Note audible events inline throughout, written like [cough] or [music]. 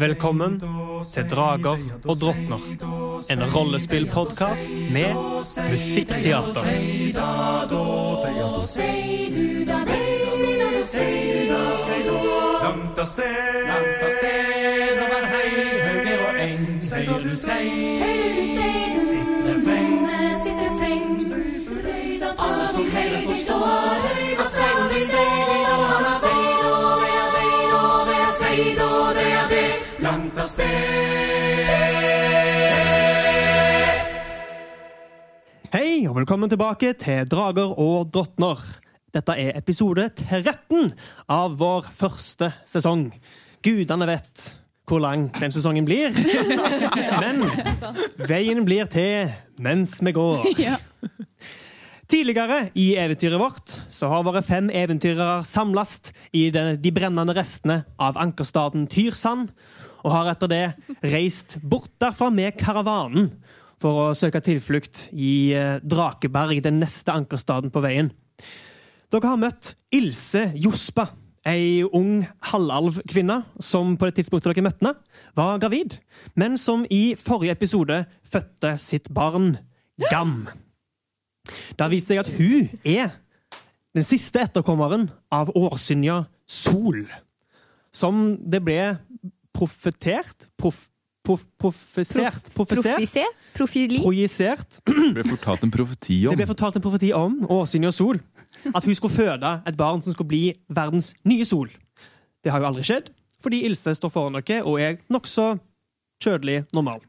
Velkommen til Drager og drottner. En rollespillpodkast med musikkteater. Langt av sted, langt av og eng. Høyre du sitter frem. Alle som heller forstår at av sted. Hei, og velkommen tilbake til Drager og drottner. Dette er episode 13 av vår første sesong. Gudene vet hvor lang den sesongen blir. [laughs] Men veien blir til mens vi går. Tidligere i eventyret vårt så har våre fem eventyrere samles i de, de brennende restene av ankerstaden Tyrsand, og har etter det reist bort derfra med karavanen for å søke tilflukt i eh, Drakeberg, den neste ankerstaden på veien. Dere har møtt Ilse Jospa, ei ung halvalvkvinne som på det tidspunktet dere møtte henne, var gravid, men som i forrige episode fødte sitt barn Gam. Det har vist seg at hun er den siste etterkommeren av Årsynja Sol, som det ble profetert prof, prof, Profesert? Profesert? Profili? Projisert Det ble fortalt en profeti det om. ble fortalt en profeti om Åsynja Sol. At hun skulle føde et barn som skulle bli verdens nye sol. Det har jo aldri skjedd, fordi Ilse står foran dere og er nokså kjødelig normal.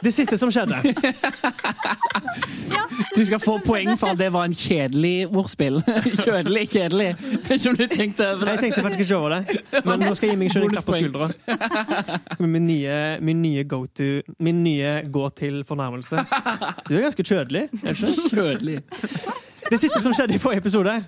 Det siste som skjedde [laughs] Du skal få poeng for at det var en kjedelig ordspill. [laughs] Kjedelig. Vet ikke om du tenkte over Jeg tenkte faktisk ikke over det, men nå skal jeg gi meg selv en klapp på skuldra. Min nye, min nye go to Min nye gå til fornærmelse. Du er ganske kjødelig. er du ikke? Kjødelig. Det siste som skjedde i forrige episode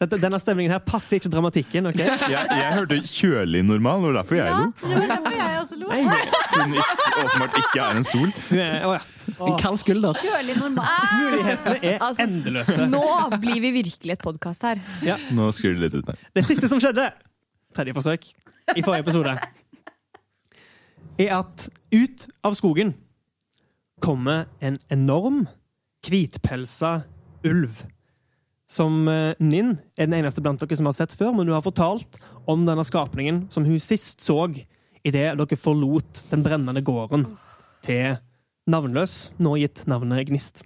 dette, Denne stemningen her passer ikke dramatikken. ok? [laughs] Jeg, jeg hørte kjølig normal, og derfor jeg lo. Det var derfor jeg også lo. Hun ikke, åpenbart ikke er en sol. er, å ja. En kald skulder. Kjølig normal. Mulighetene er Altså, endeløse. Nå blir vi virkelig et podkast her. Ja. Nå skrur det litt ut her. Det siste som skjedde, tredje forsøk, i forrige episode, er at ut av skogen kommer en enorm, hvitpelsa ulv. Som eh, Ninn er den eneste blant dere som har sett før, men hun har fortalt om denne skapningen som hun sist så idet dere forlot den brennende gården til Navnløs, nå gitt navnet Gnist.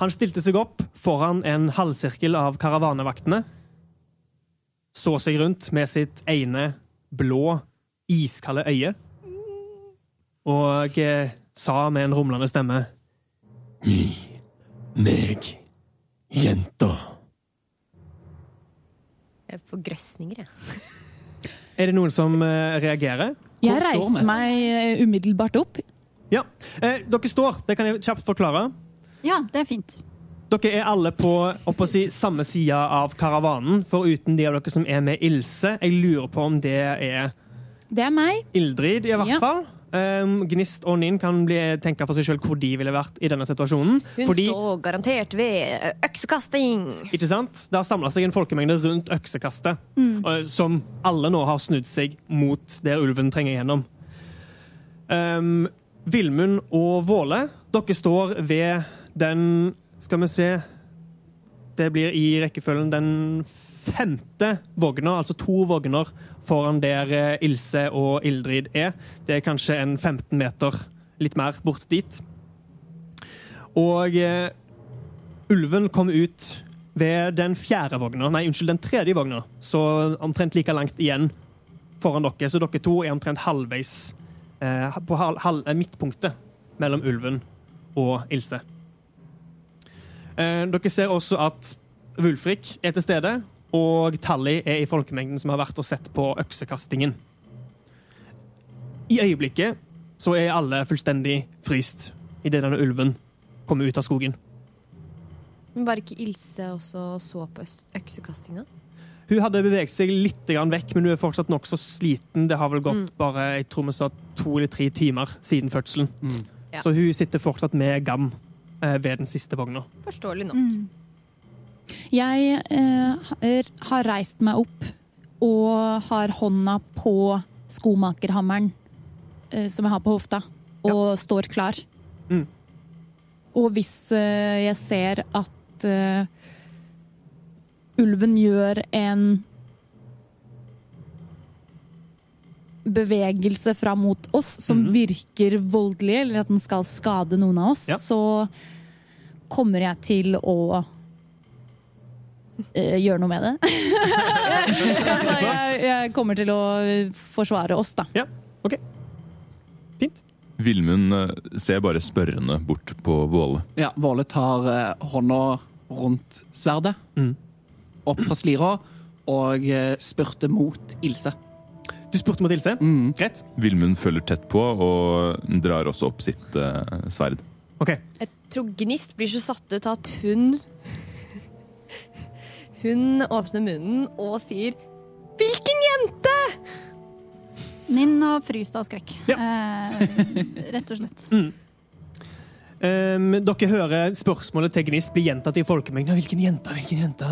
Han stilte seg opp foran en halvsirkel av karavanevaktene, så seg rundt med sitt ene blå, iskalde øye, og eh, sa med en rumlende stemme Gi meg jenta. Jeg får grøsninger, jeg. [laughs] Er det noen som eh, reagerer? Hvor Jeg reiste meg eh, umiddelbart opp. Ja. Eh, dere står, det kan jeg kjapt forklare. Ja, det er fint. Dere er alle på si, samme side av karavanen, foruten de av dere som er med Ilse. Jeg lurer på om det er Det er meg. Ildrid, i hvert Ja. fall. Um, Gnist og Ninn kan bli, tenke for seg sjøl hvor de ville vært i denne situasjonen. Hun Fordi, står garantert ved ø, øksekasting. ikke sant? Det har samla seg en folkemengde rundt øksekastet, og- som alle nå har snudd seg mot der ulven trenger gjennom. Um, Vilmund og Våle, dere står ved den Skal vi se Det blir i rekkefølgen den femte vogna, altså to vogner foran der eh, Ilse og Ildrid er. Det er kanskje en 15 meter, litt mer, bort dit. Og eh, ulven kom ut ved den fjerde vogna, nei, unnskyld, den tredje vogna, så omtrent like langt igjen foran dere. Så dere to er omtrent halvveis eh, på hal, hal, midtpunktet mellom ulven og Ilse. Eh, dere ser også at Wulfrik er til stede, og Tally er i folkemengden som har vært og sett på øksekastingen. I øyeblikket så er alle fullstendig fryst idet denne ulven kommer ut av skogen. Men Var ikke Ilse også så på øksekastinga? Hun hadde beveget seg litt vekk, men hun er fortsatt nokså sliten. Det har vel gått bare jeg tror vi sa to eller tre timer siden fødselen. Ja. Så hun sitter fortsatt med Gam eh, ved den siste vogna. Forståelig nok. Mm. Jeg eh, har- reist meg opp og har hånda på skomakerhammeren eh, som jeg har på hofta, og står klar. Mm. Og hvis eh, jeg ser at eh, ulven gjør en bevegelse fram mot oss som Mhm. virker voldelig, eller at den skal skade noen av oss, Ja. så kommer jeg til å gjøre noe med det. [laughs] altså, jeg, jeg kommer til å forsvare oss, da. Ja, ok. Fint. Vilmund eh, ser bare spørrende bort på Våle. Ja, Våle tar eh, hånda rundt sverdet, Mm. opp fra slira, og eh, spurter mot Ilse. Du spurte mot Ilse. Mm. Greit. Vilmund følger tett på og drar også opp sitt eh, sverd. OK. Jeg tror Gnist blir så satt ut av at hun Hun åpner munnen og sier 'Hvilken jente?' Ninn har fryst av skrekk. Eh, rett og slett. Um, [laughs] dere hører spørsmålet til Gnist bli gjentatt i folkemengden. Hvilken jente? Hvilken jente?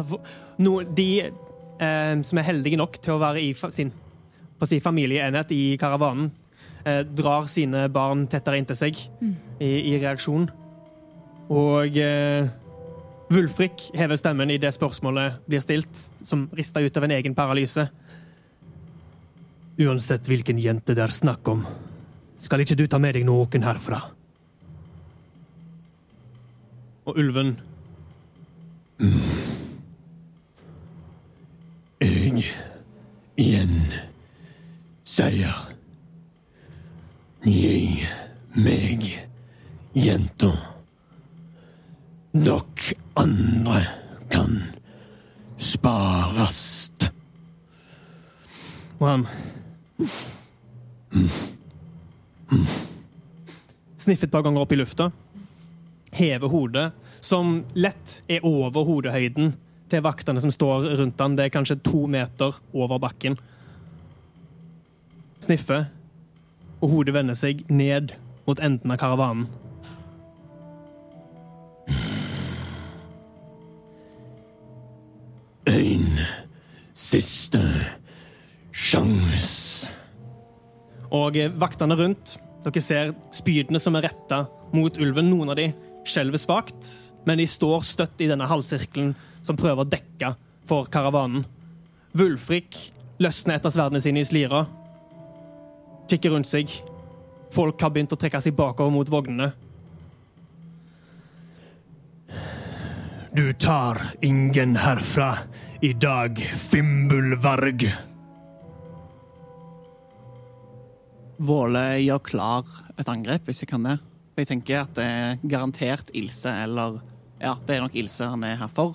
No, de um, som er heldige nok til å være i fa sin på si familieenhet i karavanen, uh, drar sine barn tettere inntil seg i, i reaksjon. Og uh, Wulfrik hever stemmen i det spørsmålet blir stilt, som rister ut av en egen paralyse. Uansett hvilken jente det er snakk om, skal ikke du ta med deg noen herfra. Og ulven Jeg igjen sier Gi meg jenta. Dere andre kan sparast. Og han Sniffer et par ganger opp i lufta hever hodet, som lett er over hodehøyden til vaktene som står rundt han. Det er kanskje to meter over bakken. Sniffer, og hodet vender seg ned mot enden av karavanen. Siste sjans. Og eh, vaktene rundt, dere ser spydene som er retta mot ulven. Noen av de skjelver svakt, men de står støtt i denne halvsirkelen som prøver å dekke for karavanen. Vulfrik løsner et av sverdene sine i slira, kikker rundt seg. Folk har begynt å trekke seg bakover mot vognene. Du tar ingen herfra i dag, Fimbulvarg. Våle gjør klar et angrep, hvis jeg kan det. Jeg tenker at det er garantert Ilse, eller Ja, det er nok Ilse han er her for.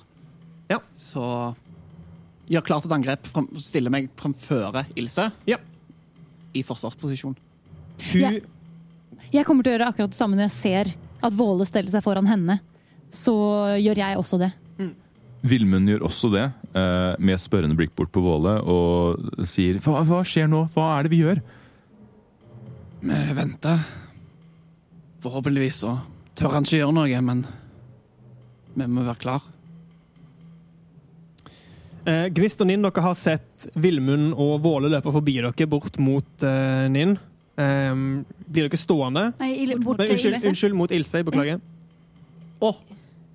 Ja. Så gjør klart et angrep, fram- stiller meg framføre Ilse Ja. i forsvarsposisjon. Hun jeg, Jeg kommer til å gjøre akkurat det samme når jeg ser at Våle steller seg foran henne. Så gjør jeg også det. Vilmund gjør også det, eh, med spørrende blikk bort på Våle, og sier hva, hva skjer nå? Hva er det vi gjør? Vi venter. Forhåpentligvis så tør han ikke gjøre noe, men vi må være klar. Eh, Gnist og Ninn, dere har sett Villmund og Våle løpe forbi dere bort mot eh, Ninn. Eh, blir dere stående? Nei, il- bort Nei, unnskyld, unnskyld, mot Ilse. Beklager. Og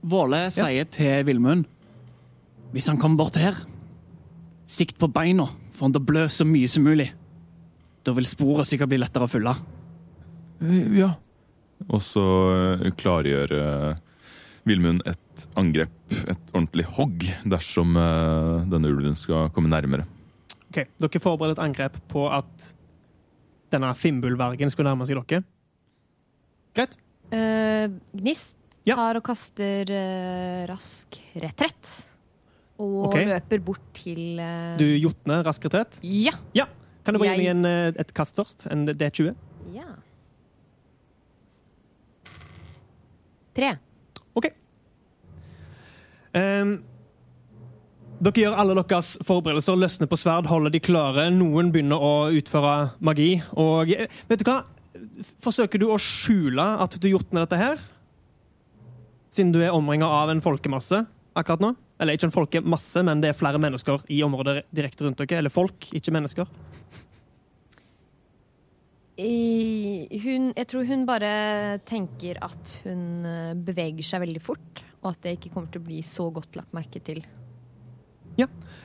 Våle sier til Villmund Hvis han kommer bort her, sikt på beina, for han til å blø så mye som mulig. Da vil sporet sikkert bli lettere å følge. Eh, Ja. Og så eh, klargjør Villmund et angrep, et ordentlig hogg, dersom eh, denne ulven skal komme nærmere. Ok, Dere forbereder et angrep på at denne fimbulvergen skulle nærme seg dere. Greit. Uh, Gnist Ja. tar og kaster uh, rask retrett. Og okay. løper bort til uh... Du jotner rask retrett. Ja. Ja. Kan du bare gi Jeg- meg eh, et kast først? En D20? ja. Tre. OK. Um, dere gjør alle deres forberedelser, løsner på sverd, holder de klare. Noen begynner å utføre magi. Og vet du hva? Forsøker du å skjule at du jotner dette her? Siden du er omringa av en folkemasse akkurat nå? Eller ikke en folkemasse, men det er flere mennesker i området direkte rundt dere. Eller folk, ikke mennesker. I, hun, jeg tror hun bare tenker at hun eh, beveger seg veldig fort, og at det ikke kommer til å bli så godt lagt merke til.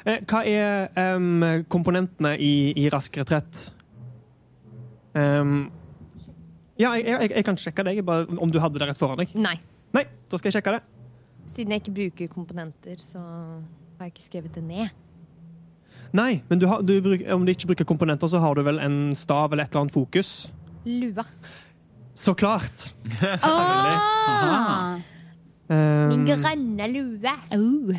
Eh, hva er um, komponentene i, i rask retrett? Um, ja, jeg, jeg, jeg kan sjekke deg, bare om du hadde det rett foran deg. Nei. Da skal jeg sjekke det. Siden jeg ikke bruker komponenter, så har jeg ikke skrevet det ned. Nei, men du har, du bruk, om du ikke bruker komponenter, så har du vel en stav eller et eller annet fokus? Lua. Så klart! [laughs] Ah. Min grønne lue. Oh.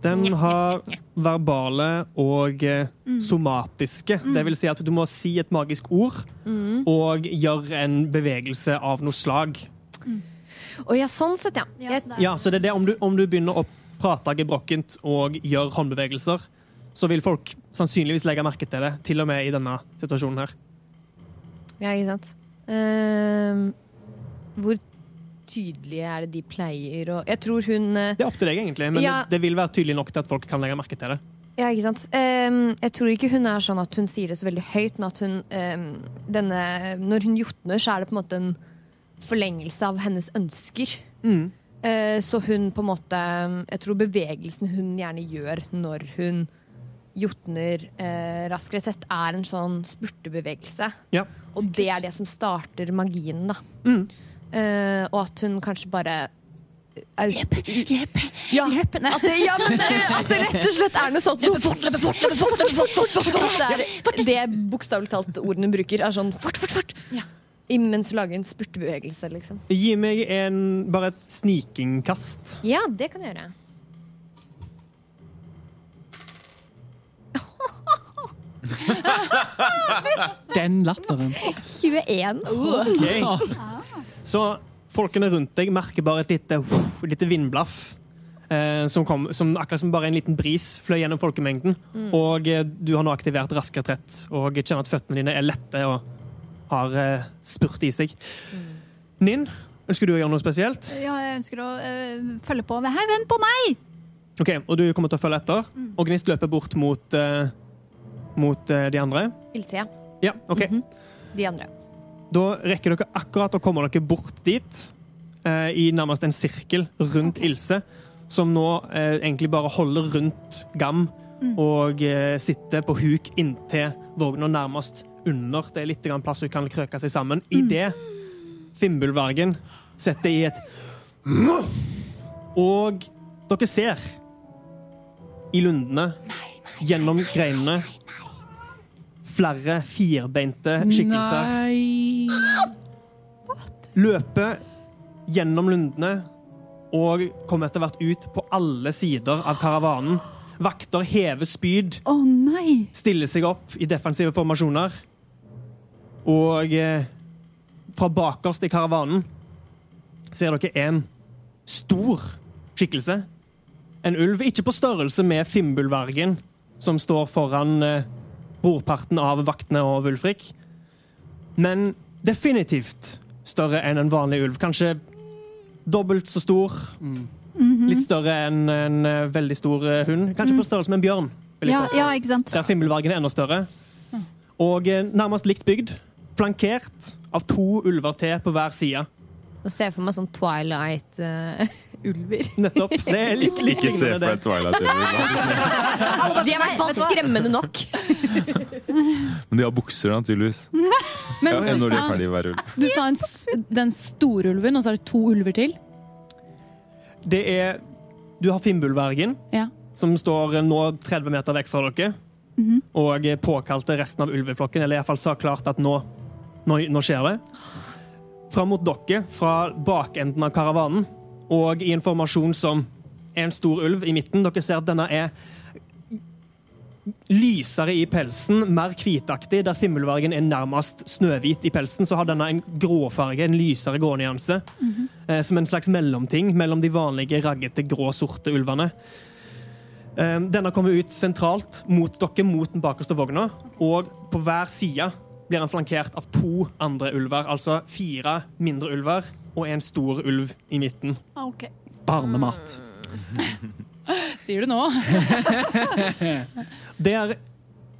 den har verbale og eh, somatiske. Det vil si at du må si et magisk ord og gjøre en bevegelse av noe slag. Å ja, sånn sett, ja. Ja, så det Ja, så det er det om du, om du begynner å prate gebrokkent og gjør håndbevegelser, så vil folk sannsynligvis legge merke til det, til og med i denne situasjonen her. ja, ikke sant. Uh, hvor tydelige er det de pleier å Jeg tror hun uh, Det er opp til deg, egentlig, men Ja. det, det vil være tydelig nok til at folk kan legge merke til det. Ja, ikke sant. Um, jeg tror ikke hun er sånn at hun sier det så veldig høyt, men at hun um, denne, Når hun jotner, så er det på en måte en forlengelse av hennes ønsker. Mm. så hun på en måte Jeg tror bevegelsen hun gjerne gjør når hun jotner eh, rask tett, er en sånn spurtebevegelse. Ja. Og det er det som starter magien, da. Eh, og at hun kanskje bare Løp, løp, ja, at det, ja, men at det rett og slett er noe sånt Løpe fort, løpe fort, løpe fort, løpe fort, fort, fort, fort. Det fort. det bokstavelig talt ordene bruker, er sånn fort, fort, fort. Mens du lager en spurtebevegelse, liksom. Gi meg en, bare et snikingkast. Ja, det kan jeg gjøre. [laughs] Den latteren. 21. Okay. Så folkene rundt deg merker bare et lite, lite vindblaff. Eh, som, kom, som akkurat som bare en liten bris fløy gjennom folkemengden. Og eh, du har nå aktivert rask retrett og kjenner at føttene dine er lette og har eh, spurt i seg. Ninn, ønsker du å gjøre noe spesielt? Ja, jeg ønsker å øh, følge på. Hei, vent på meg! Ok, Og du kommer til å følge etter? Og Gnist løper bort mot, eh, mot eh, de andre? Ilse, ja. Ja, ok. De andre. Da rekker dere akkurat å komme dere bort dit, eh, i nærmest en sirkel rundt Ilse, som nå eh, egentlig bare holder rundt Gam og eh, sitter på huk inntil vogna nærmest under. Det er litt plass hun kan krøke seg sammen. Idet Fimbulvargen setter i et Og dere ser i lundene, gjennom greinene, flere firbeinte skikkelser løper gjennom lundene og kommer etter hvert ut på alle sider av karavanen. Vakter hever spyd, oh, nei! stiller seg opp i defensive formasjoner. Og eh, fra bakerst i karavanen ser dere en stor skikkelse. En ulv, ikke på størrelse med Fimbulvergen, som står foran eh, brorparten av vaktene og Wulfrik, men definitivt større enn en vanlig ulv. Kanskje dobbelt så stor. Litt større enn en eh, veldig stor hund. Kanskje på størrelse med en bjørn. Ja, ja? Der Fimbulvergen er enda større. Og nærmest likt bygd. Flankert av to ulver til på hver side. Nå ser jeg for meg sånn Twilight-ulver. [laughs] Nettopp. Det er litt, Ikke se for deg. Twilight-ulver. De er i hvert fall skremmende nok. Men de har bukser, da, tydeligvis. [laughs] Men Ja, når de er ferdig hver ulv. du sa en, den store ulven, og så er det to ulver til? Det er Du har Fimbulvergen, Ja. som står nå 30 meter vekk fra dere, Mhm. og påkalte resten av ulveflokken, eller iallfall sa klart at nå, nå, nå skjer det. Fram mot dere, fra bakenden av karavanen, og i en formasjon som en stor ulv i midten. Dere ser at denne er lysere i pelsen, mer hvitaktig. Der fimmelvergen er nærmest snøhvit i pelsen, så har denne en gråfarge, en lysere grånyanse. eh, som en slags mellomting mellom de vanlige raggete, grå, sorte ulvene. Eh, denne kommer ut sentralt mot dere, mot den bakerste vogna, og på hver side blir han flankert av to andre ulver, altså fire mindre ulver og en stor ulv i midten. Okay. Barnemat. [laughs] Sier du nå? [laughs] Det er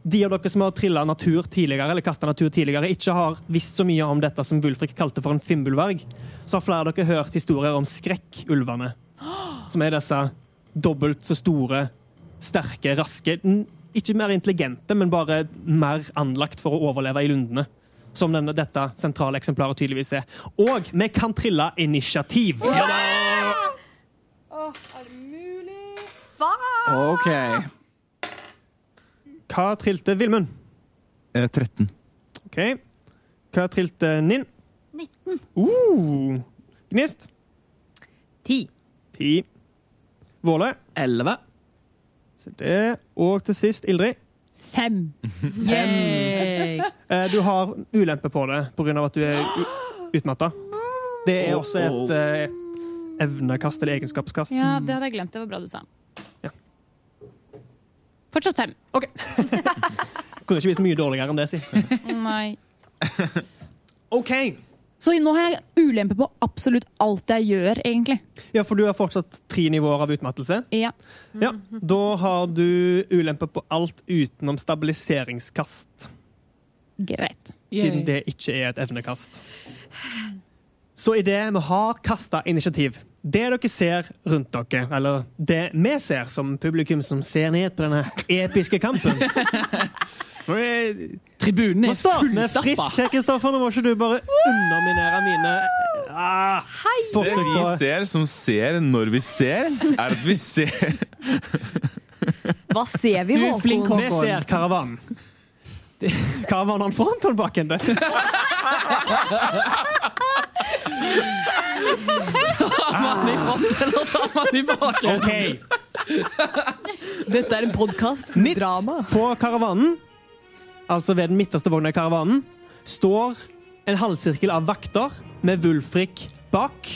de av dere som har trilla natur tidligere, eller kasta natur tidligere, ikke har visst så mye om dette som Wulfrik kalte for en fimbulverg, så har flere av dere hørt historier om skrekkulvene. Som er disse dobbelt så store, sterke, raske ikke mer intelligente, men bare mer anlagt for å overleve i lundene. Som denne, dette sentrale eksemplaret tydeligvis er. Og vi kan trille initiativ! Ja da! Oh, er det mulig? Faen! OK. Hva trilte Vilmund? Eh, 13. OK. Hva trilte Ninn? 19. Uh. Gnist? 10. 10. Våle? 11. Så det. Og til sist, Ildrid. Fem. Yay! [laughs] Eh, du har ulempe på det pga. at du er utmatta. Det er oh, også et oh. eh, evnekast eller egenskapskast. Ja, det hadde jeg glemt. Det var bra du sa. Ja. Fortsatt fem. OK. [laughs] Kunne ikke bli så mye dårligere enn det, si. Nei. [laughs] OK. Så nå har jeg ulempe på absolutt alt jeg gjør, egentlig. Ja, for du har fortsatt tre nivåer av utmattelse. Ja. Ja, Da har du ulempe på alt utenom stabiliseringskast. Greit. Siden det ikke er et evnekast. Så idet vi har kasta initiativ Det dere ser rundt dere, eller det vi ser som publikum som ser ned på denne episke kampen [laughs] Tribunen er fullstappa. Kristoffer. Nå må ikke du bare underminere mine ah, Det vi ser, som ser når vi ser, er at vi ser Hva ser vi, Du er flink, Håkon? Vi ser karavanen. Karavanen foran Ton Bakken, det. Man i front eller tar man i baken? Okay. Dette er en podkast. Drama. på karavanen, altså ved den midterste vogna i karavanen, står en halvsirkel av vakter med Wulfrik bak.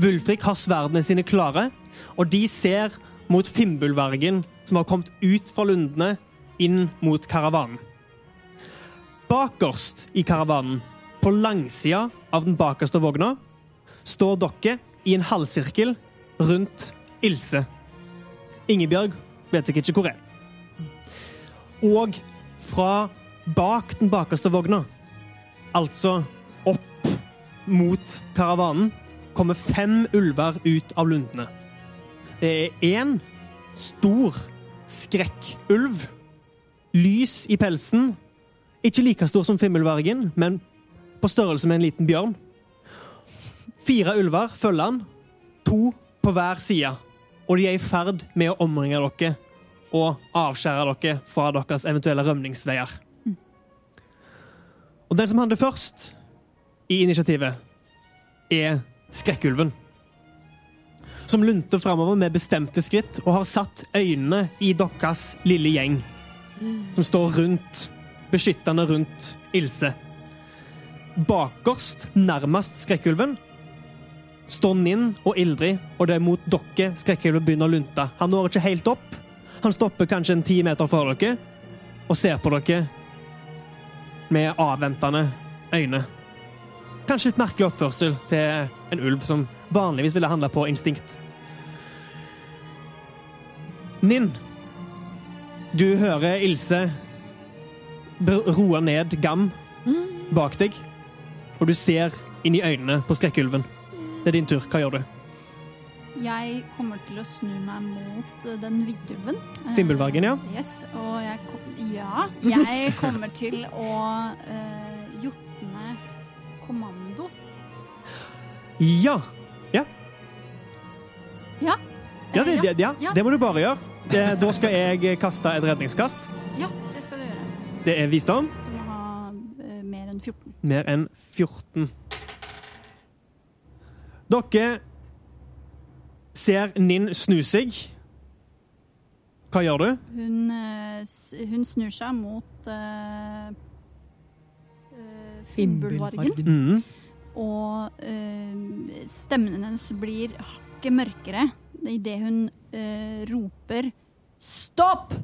Wulfrik har sverdene sine klare, og de ser mot Fimbulvergen som har kommet ut fra lundene inn mot karavanen. Bakerst i karavanen, på langsida av den bakerste vogna, står dere i en halvsirkel rundt Ilse. Ingebjørg vet dere ikke hvor er. Og fra bak den bakerste vogna, altså opp mot karavanen, kommer fem ulver ut av lundene. Det er én stor skrekkulv. Lys i pelsen. Ikke like stor som Fimmelvergen, men på størrelse med en liten bjørn. Fire ulver følger han, to på hver side, og de er i ferd med å omringe dere og avskjære dere fra deres eventuelle rømningsveier. Og den som handler først i initiativet, er skrekkulven. Som lunter framover med bestemte skritt og har satt øynene i deres lille gjeng, som står rundt, beskyttende rundt Ilse. Bakerst, nærmest skrekkulven, står Ninn og Ildrid, og det er mot dere skrekkulven begynner å lunte. Han når ikke helt opp. Han stopper kanskje en ti meter fra dere og ser på dere med avventende øyne. Kanskje litt merkelig oppførsel til en ulv som vanligvis ville handla på instinkt. Ninn, du hører Ilse roe ned Gam bak deg, og du ser inn i øynene på skrekkulven. Det er din tur. Hva gjør du? Jeg kommer til å snu meg mot eh, den hvite ulven. Fimbulvargen, ja. Yes, og jeg, kom, ja, jeg [laughs] kommer til å uh, jotne kommando. Ja. Ja, Ja, det, Eh, det, ja, ja. det må du bare gjøre. Eh, Da skal jeg kaste et redningskast. Ja, det skal du gjøre. Det er visdom. Må eh, mer enn 14. Mer enn 14. Dere ser Ninn snu seg. Hva gjør du? Hun, eh, hun snur seg mot uh, Fimbulvargen. Mm. Og uh, stemmen hennes blir hakket mørkere idet hun uh, roper 'stopp'!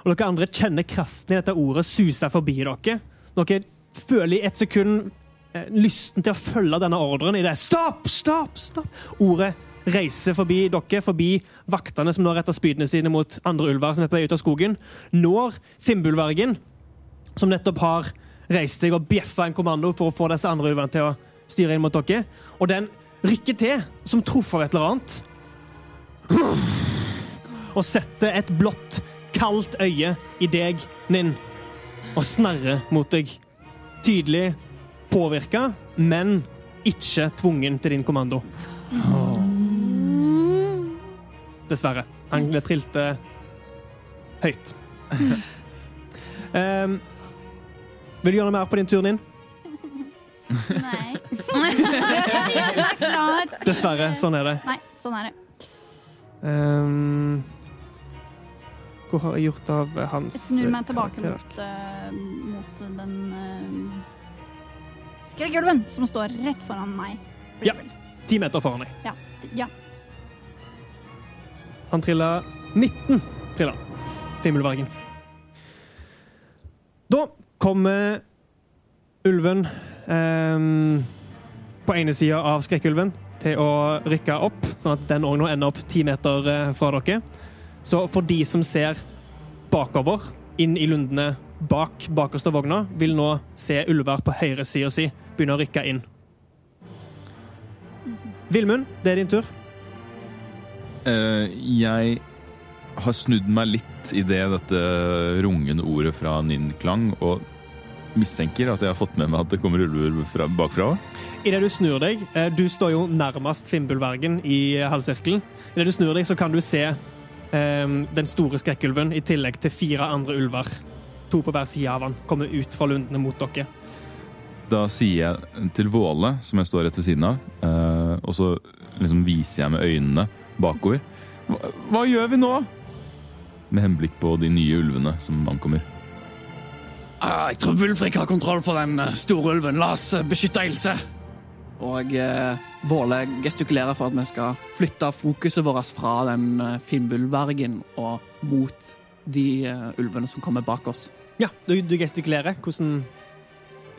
Og dere andre kjenner kraften i dette ordet suse forbi dere. Dere føler i et sekund eh, lysten til å følge denne ordren i det. Stopp, stopp, stopp! Ordet reiser forbi dere, forbi vaktene som nå retter spydene sine mot andre ulver som er på vei ut av skogen. Når Finnbullvergen, som nettopp har reist seg og bjeffa en kommando for å få disse andre ulvene til å styre inn mot dere, og den rykker til som truff av et eller annet, og setter et blått, kaldt øye i deg, Ninn, og snerrer mot deg. Tydelig påvirka, men ikke tvungen til din kommando. Dessverre. Han trilte høyt. um, [laughs] vil du gjøre noe mer på din tur, Ninn? Nei. Jeg er klar. Dessverre. Sånn er det. Nei, sånn er det. Um, hvor har jeg gjort av hans Jeg snur meg tilbake mot, uh, mot den uh, skrekkulven som står rett foran meg. Ja. Ti meter foran deg. Ja. ja. Han trilla 19. Trilla. Fimmelbergen. Da kommer ulven eh, på ene sida av skrekkulven til å rykke opp, sånn at den òg nå ender opp ti meter eh, fra dere. Så for de som ser bakover, inn i lundene bak bakerste vogna, vil nå se ulver på høyresida si begynne å rykke inn. Vilmund, det er din tur. Eh, jeg har snudd meg litt i det dette rungende ordet fra Ninn klang, og mistenker at jeg har fått med meg at det kommer ulver fra, bakfra. Idet du snur deg eh, Du står jo nærmest Finnbullvergen i halvsirkelen. Idet du snur deg, så kan du se eh, den store skrekkulven i tillegg til fire andre ulver. To på hver side av han komme ut fra lundene mot dere. Da sier jeg til Våle, som jeg står rett ved siden av, uh, og så liksom viser jeg med øynene bakover. Hva, hva gjør vi nå? Med henblikk på de nye ulvene som ankommer. Ah, jeg tror Wulfrik har kontroll på den eh, store ulven. La oss eh, beskytte Ilse. Og eh, Våle gestikulerer for at vi skal flytte fokuset vårt fra den eh, Finnbullvergen og mot de eh, ulvene som kommer bak oss. Ja, du, du gestikulerer. Hvordan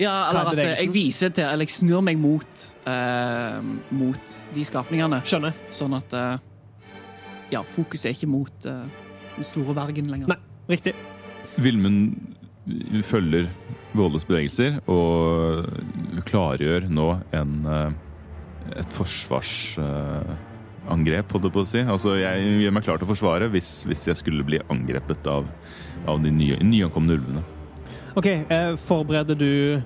Ja, er eller at jeg viser til Eller jeg snur meg mot eh, Mot de skapningene. Skjønner. Sånn at eh, Ja, fokuset er ikke mot uh, den store vergen lenger. Nei. Riktig. Vilmund følger Våles bevegelser og klargjør nå en, eh, et forsvarsangrep, holdt jeg på å si. Altså, jeg gjør meg klar til å forsvare hvis, hvis jeg skulle bli angrepet av, av de nye, nyankomne ulvene. OK, eh, forbereder du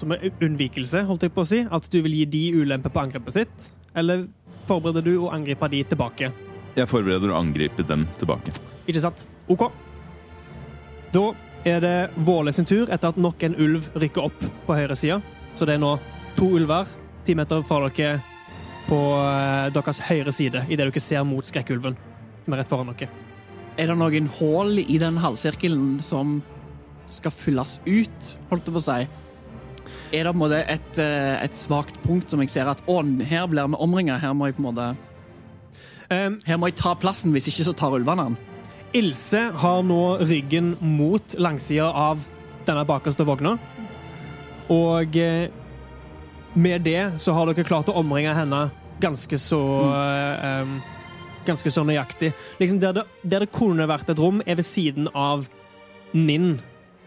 som en unnvikelse, holdt jeg på å si, at du vil gi de ulempe på angrepet sitt? Eller forbereder du å angripe de tilbake? Jeg forbereder å angripe dem tilbake. Ikke sant? OK. Da er det Våle sin tur etter at nok en ulv rykker opp på høyresida. Så det er nå to ulver ti meter fra dere på eh, deres høyre side idet dere ser mot skrekkulven som er rett foran dere. Er det noen hull i den halvsirkelen som skal fylles ut, holdt jeg på å si? Er det på en måte et, eh, et svakt punkt som jeg ser at å, her blir vi omringa, her må jeg på en måte Um, Her må jeg ta plassen, hvis ikke så tar ulvene den. Ilse har nå ryggen mot langsida av denne bakerste vogna. Og eh, med det så har dere klart å omringe henne ganske så eh, em, Ganske så nøyaktig. Liksom der, det, der det kunne vært et rom, er ved siden av Ninn,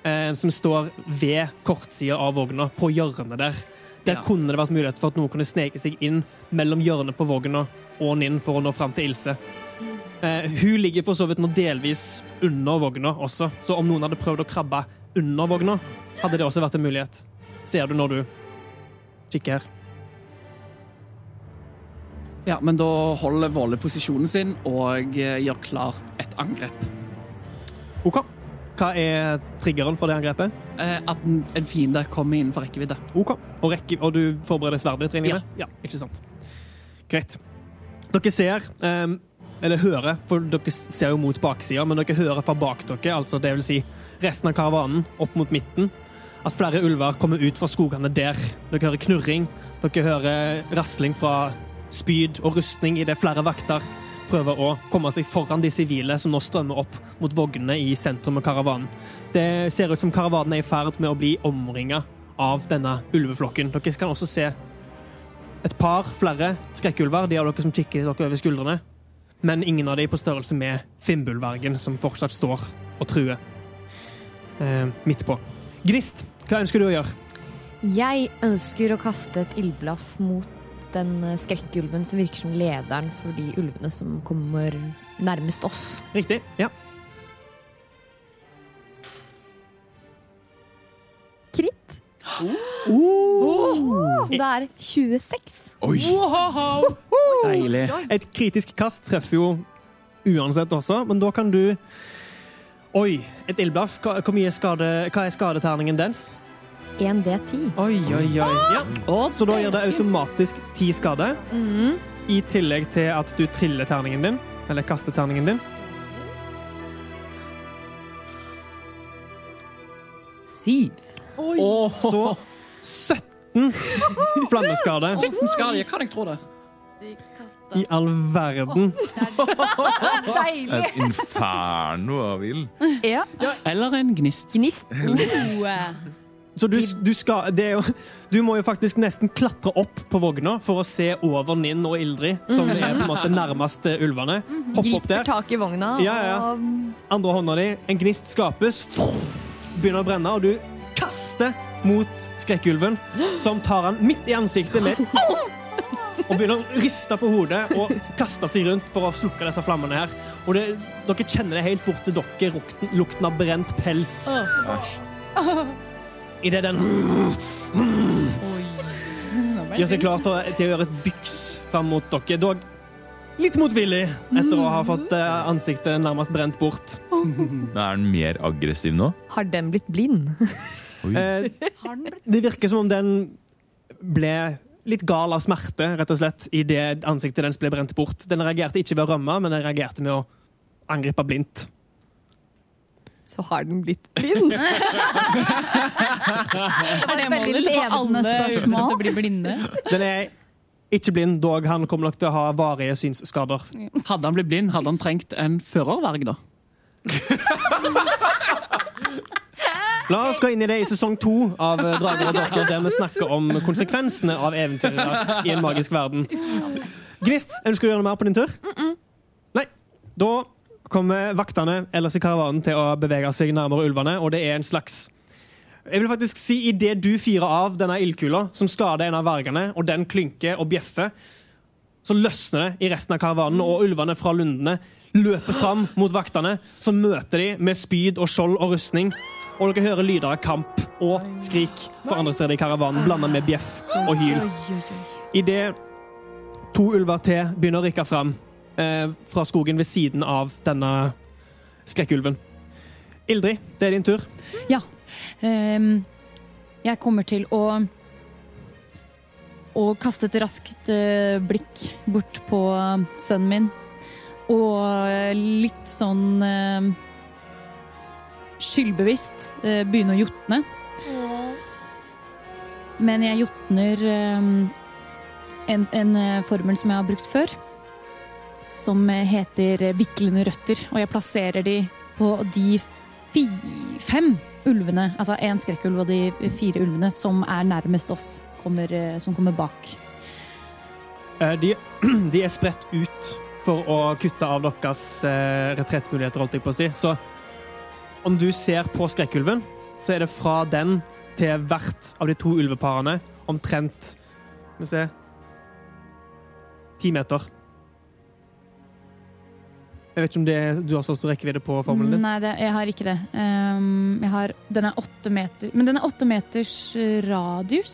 eh, som står ved kortsida av vogna, på hjørnet der. Der Ja. kunne det vært mulighet for at noen kunne sneke seg inn mellom hjørnet på vogna og Ninn for å nå fram til Ilse. Eh, hun ligger for så vidt nå delvis under vogna også, så om noen hadde prøvd å krabbe under vogna, hadde det også vært en mulighet. Ser du når du kikker her? Ja, men da holder Våle posisjonen sin og gjør klart et angrep. OK. Hva er triggeren for det angrepet? Eh, at en en fiende kommer innenfor rekkevidde. OK. Og, rekke, og du forbereder sverdet ditt, Ja. Ja. Ikke sant. Greit. Dere ser um, Eller hører, for dere ser jo mot baksida, men dere hører fra bak dere, altså det vil si resten av karavanen, opp mot midten, at flere ulver kommer ut fra skogene der. Dere hører knurring, dere hører rasling fra spyd og rustning idet flere vakter prøver å komme seg foran de sivile som nå strømmer opp mot vognene i sentrum av karavanen. Det ser ut som karavanen er i ferd med å bli omringa av denne ulveflokken. Dere kan også se et par flere skrekkulver, de av dere som kikker dere over skuldrene, men ingen av de på størrelse med Finnbullvergen, som fortsatt står og truer eh, midt på. Gnist, hva ønsker du å gjøre? Jeg ønsker å kaste et ildblaff mot den eh, skrekkulven som virker som lederen for de ulvene som kommer nærmest oss. Riktig. Ja. Det er 26. Oi! Deilig. Et kritisk kast treffer jo uansett også, men da kan du Oi, et ildblaff. Hva, hvor mye skade, hva er skadeterningen dens? 1D10. Oi, oi, oi. Ja. Så da gir det automatisk ti skade, Mhm. i tillegg til at du triller terningen din, eller kaster terningen din. Syv. Så 17 flammeskade. Skal jeg kan jeg tro det. I all verden. [laughs] Et inferno av ild. Ja. Eller en gnist. Gnist. Så du, du, skal, det er jo, du må jo faktisk nesten klatre opp på vogna for å se over Ninn og Ildrid, som er på en måte nærmest eh, ulvene. Hoppe opp Griper der. tak i vogna Ja, ja. Andre hånda di, en gnist skapes, begynner å brenne, og du kaster mot skrekkulven, som tar han midt i ansiktet med [laughs] og begynner å riste på hodet og kaste seg rundt for å slukke disse flammene her. Og det, dere kjenner det helt bort til dere, lukten, lukten av brent pels. Idet den gjør seg klar til, til å gjøre et byks fram mot dere. Dog litt motvillig etter å ha fått eh, ansiktet nærmest brent bort. Er den mer aggressiv nå? Har den blitt blind? [laughs] Eh, Har den blitt det virker som om den ble litt gal av smerte, rett og slett, idet ansiktet dens ble brent bort. Den reagerte ikke ved å rømme, men den reagerte med å angripe blindt. Så har den blitt blind. Er [laughs] det målet ledende alle spørsmål. ulvene blir blinde? Den er ikke blind, dog han kommer nok til å ha varige synsskader. Hadde han blitt blind, hadde han trengt en førerverg, da. [laughs] La oss gå inn i det i sesong to av eh, Drager og Dokker, der vi snakker om konsekvensene av eventyret i en magisk verden. Gnist, ønsker du å gjøre noe mer på din tur? Nei. Da kommer vaktene ellers i karavanen til å bevege seg nærmere ulvene, og det er en slags jeg vil faktisk si Idet du fyrer av denne ildkula, som skader en av vergene, og den klynker og bjeffer, så løsner det i resten av karavanen, og ulvene fra lundene løper fram mot vaktene, som møter de med spyd og skjold og rustning. Og dere hører lyder av kamp og skrik fra andre steder i karavanen, blanda med bjeff og hyl. Idet to ulver til begynner å rykke fram eh, fra skogen ved siden av denne skrekkulven. Ildrid, det er din tur. Ja. Um, jeg kommer til å å kaste et raskt uh, blikk bort på eh, sønnen min. Og eh, litt sånn uh, skyldbevisst eh, begynne å jotne. Men jeg jotner eh, en, en eh, formel som jeg har brukt før. Som heter viklende røtter. Og jeg plasserer de på de fi, fem ulvene, altså én skrekkulv og de fire ulvene som er nærmest oss, kommer, som kommer bak. Eh, De, [clears throat] de er spredt ut for å kutte av deres retrettmuligheter, holdt jeg på å si. Så om du ser på skrekkulven, så er det fra den til hvert av de to ulveparene omtrent Skal vi se Ti meter. Jeg vet ikke om det, du har så stor rekkevidde på formelen din? Nei, det, jeg har ikke det. Um, jeg har, den er åtte meter Men den er åtte meters radius.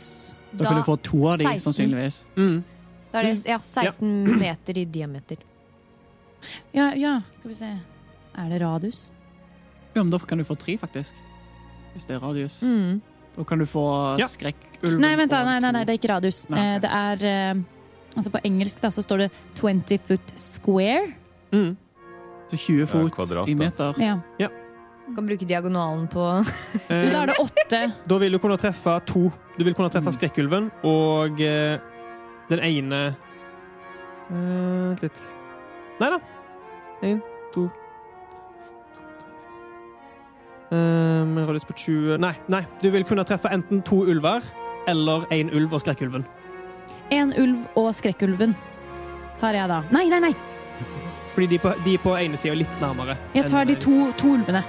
Da kan du få to av de, 16. sannsynligvis. Mm. Da er det ja, 16 meter i diameter. Ja, ja, skal vi se. Er det radius? Ja, men da kan du få tre, faktisk. Hvis det er radius. Mm. Da kan du få Ja. skrekkulven Nei, vent da, nei, nei, nei, det er ikke radius. Nei, ok. Eh, Det er eh, Altså på engelsk da, så står det 20 foot square. Mm. Så 20 fot kvadrat, i meter. Ja. Du Kan bruke diagonalen på Eh, [laughs] Da er det åtte. Da vil du kunne treffe to. Du vil kunne treffe skrekkulven og eh, den ene eh, Vent litt. Nei da. Én, to Eh, Men radius på 20 Nei, nei. Du vil kunne treffe enten to ulver eller én ulv og skrekkulven. En ulv og skrekkulven tar jeg da. Nei, nei, nei! Fordi de på, de på ene sida er litt nærmere. Jeg tar enn- de to, to ulvene.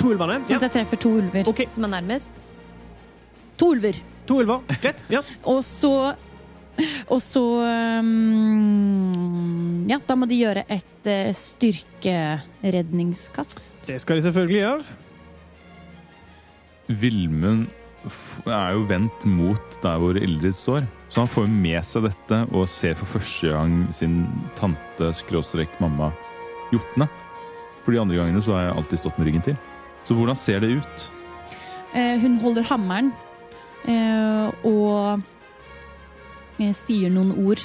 To ulvene? Sånn at jeg treffer to ulver. Okay. som er nærmest. To ulver. To ulver. Greit. Ja. Og så Og så um, Ja, da må de gjøre et uh, styrkeredningskast. Det skal de selvfølgelig gjøre. Vilmund er jo vendt mot der hvor Ildrid står, så han får med seg dette og ser for første gang sin tante skråstrek mamma jotne. For de andre gangene så har jeg alltid stått med ryggen til. Så hvordan ser det ut? Eh, hun holder hammeren eh, og sier noen ord.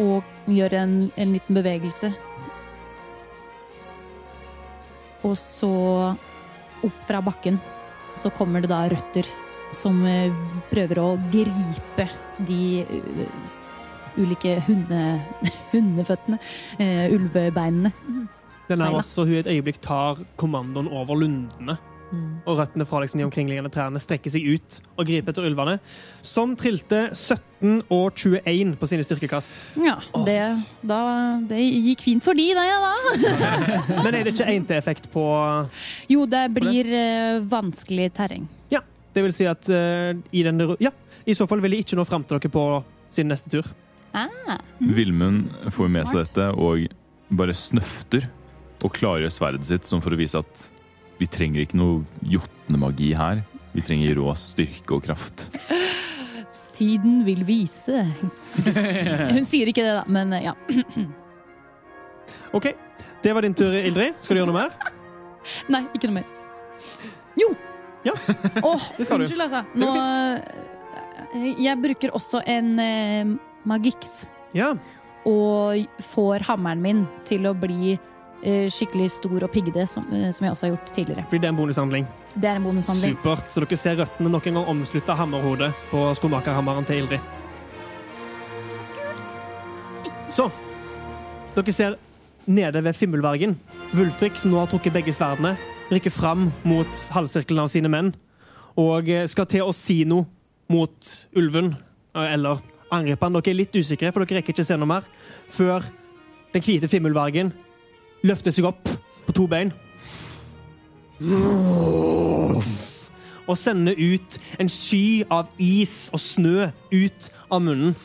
Og gjør en, en liten bevegelse. Og så opp fra bakken så kommer det da røtter som eh, prøver å gripe de eh, ulike hunde, [laughs] hundeføttene, eh, ulvebeinene. Den er også, hun et øyeblikk tar kommandoen over lundene. Og røttene fra liksom de omkringliggende trærne strekker seg ut og griper etter ulvene. Som trilte 17 og 21 på sine styrkekast. Ja, det, da, det gikk fint for de, det, da. [laughs] Men er det ikke 1-T-effekt på Jo, det blir eh, vanskelig terreng. Ja. Det vil si at uh, i den Ja, i så fall vil de ikke nå fram til dere på sin neste tur. Ah. Vilmund får med seg dette og bare snøfter og klargjør sverdet sitt som for å vise at vi trenger ikke noe jotnemagi her. Vi trenger rå styrke og kraft. Tiden vil vise. Hun sier ikke det, da, men ja. OK. Det var din tur, Ildrid. Skal du gjøre noe mer? Nei, ikke noe mer. Jo! Ja, oh, [laughs] det skal du. unnskyld, altså. Det Nå, går fint. jeg bruker også en eh, magix Ja. og får hammeren min til å bli skikkelig stor og piggete, som, eh, som jeg også har gjort tidligere. Blir det en bonushandling. Det er en bonushandling. Supert. Så dere ser røttene nok en gang omslutta hammerhodet på skomakerhammeren til Ildrid. Så Dere ser nede ved Fimmelvergen. Vulfrik, som nå har trukket begge sverdene, rykker fram mot halvsirkelen av sine menn og eh, skal til å si noe mot ulven, eh, eller angripe han. Dere er litt usikre, for dere rekker ikke se noe mer før den hvite Fimmelvergen løfter seg opp på to bein og sender ut en sky av is og snø ut av munnen.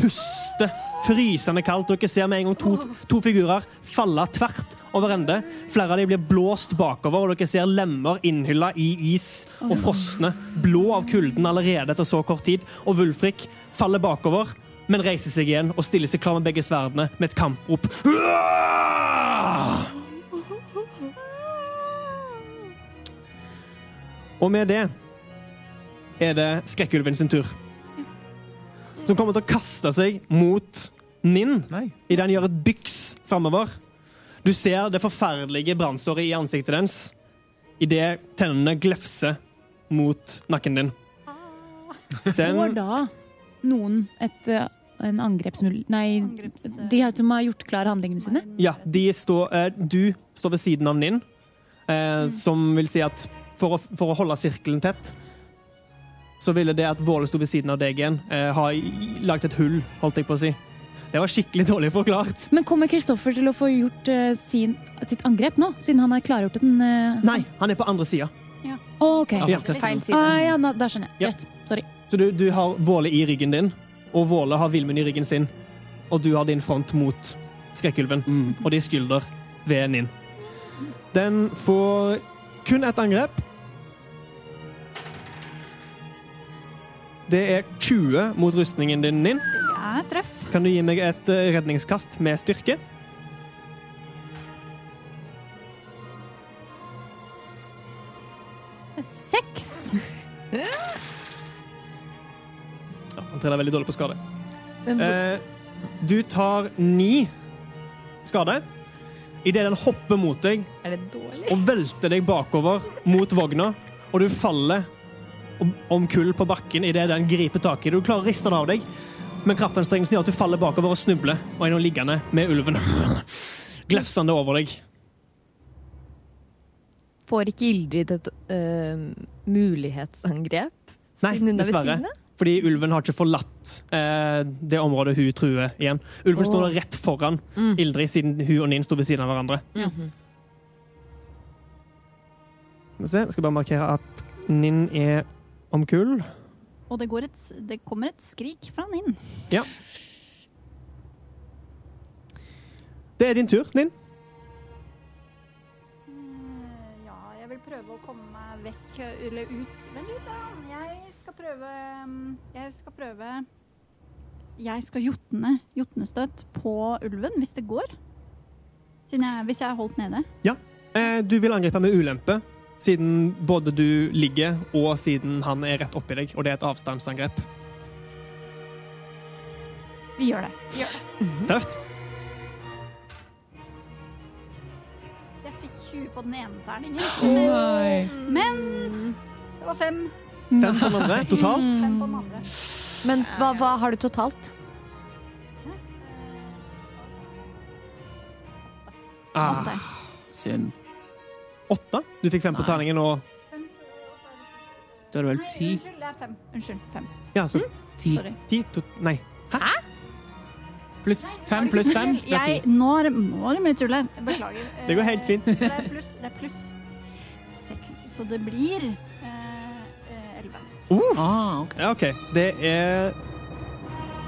Puster frysende kaldt. Dere ser med en gang to, to figurer falle tvert over ende. Flere av dem blir blåst bakover, og dere ser lemmer innhylla i is og frosne. Blå av kulden allerede etter så kort tid. Og Wulfrik faller bakover, men reiser seg igjen og stiller seg klar med begge sverdene med et kamprop. Og med det er det skrekkulven sin tur. Som kommer til å kaste seg mot Ninn idet han gjør et byks framover. Du ser det forferdelige brannsåret i ansiktet dens idet tennene glefser mot nakken din. Får Den, da noen et, eh, en angrepsmul... Nei, Angreps- de som har gjort klar handlingene sine? ja, de står, eh, du står ved siden av Ninn, eh, som vil si at for å, for å holde sirkelen tett, så ville det at Våle sto ved siden av deg igjen, eh, ha lagd et hull, holdt jeg på å si. Det var skikkelig dårlig forklart. Men kommer Kristoffer til å få gjort sin, sitt angrep nå, siden han har klargjort den? Uh... Nei, han er på andre sida. OK. Ja. Feil side. Ah, ja, da, da skjønner jeg. Ja. Rett. Sorry. Så du, du har Våle i ryggen din, og Våle har Vilmund i ryggen sin. Og du har din front mot skrekkulven, Mm. og de skulder ved Ninn. Den får kun ett angrep. Det er 20 mot rustningen din. Ninn. Er treff. Kan du gi meg et eh, redningskast med styrke? Han triller veldig dårlig på skade. Eh, du tar ni skade. Idet den hopper mot deg er det og velter deg bakover mot vogna, og du faller om- kull på bakken idet den griper tak i deg. Du klarer å riste den av deg, men kraftanstrengelsen gjør at du faller bakover og snubler og er nå liggende med ulven [sniffs] glefsende over deg. Får ikke Ildrid et uh, mulighetsangrep? Nei, er dessverre. Fordi ulven har ikke forlatt eh, det området hun truer igjen. Ulven står der rett foran Mm. Ildrid, siden hun og Nin sto ved siden av hverandre. Mhm. Skal vi se, Jeg skal bare markere at Nin er omkull. Og det, går et, det kommer et skrik fra Nin. Ja. Det er din tur, Nin. Eh, Ja, jeg vil prøve å komme meg vekk eller ut Vent litt, da. Jeg skal prøve mm, Jeg skal prøve Jeg skal jotne jotnestøt på ulven, hvis det går. Siden jeg, hvis jeg er holdt nede. Eh, du vil angripe med ulempe, siden både du ligger og siden han er rett oppi deg, og det er et avstandsangrep. Vi gjør det. Vi gjør det. Tøft. Jeg fikk 20 på den ene terningen. Men det var fem. Fem på den andre totalt. Fem på den andre. Men hva, hva har du totalt? Ah. Synd. åtte. Du fikk fem på terningen og Du har vel ti. unnskyld, det er fem. Unnskyld, fem. Ja, så Ti Sorry. ti to, Nei. pluss fem pluss fem. Det er Jeg, ti. nå, er, det- nå er det mye tull her. Beklager. Det går helt fint. Eh, Det er pluss, det er pluss seks, så det blir elleve. Ah, okay. Ja, OK. Det er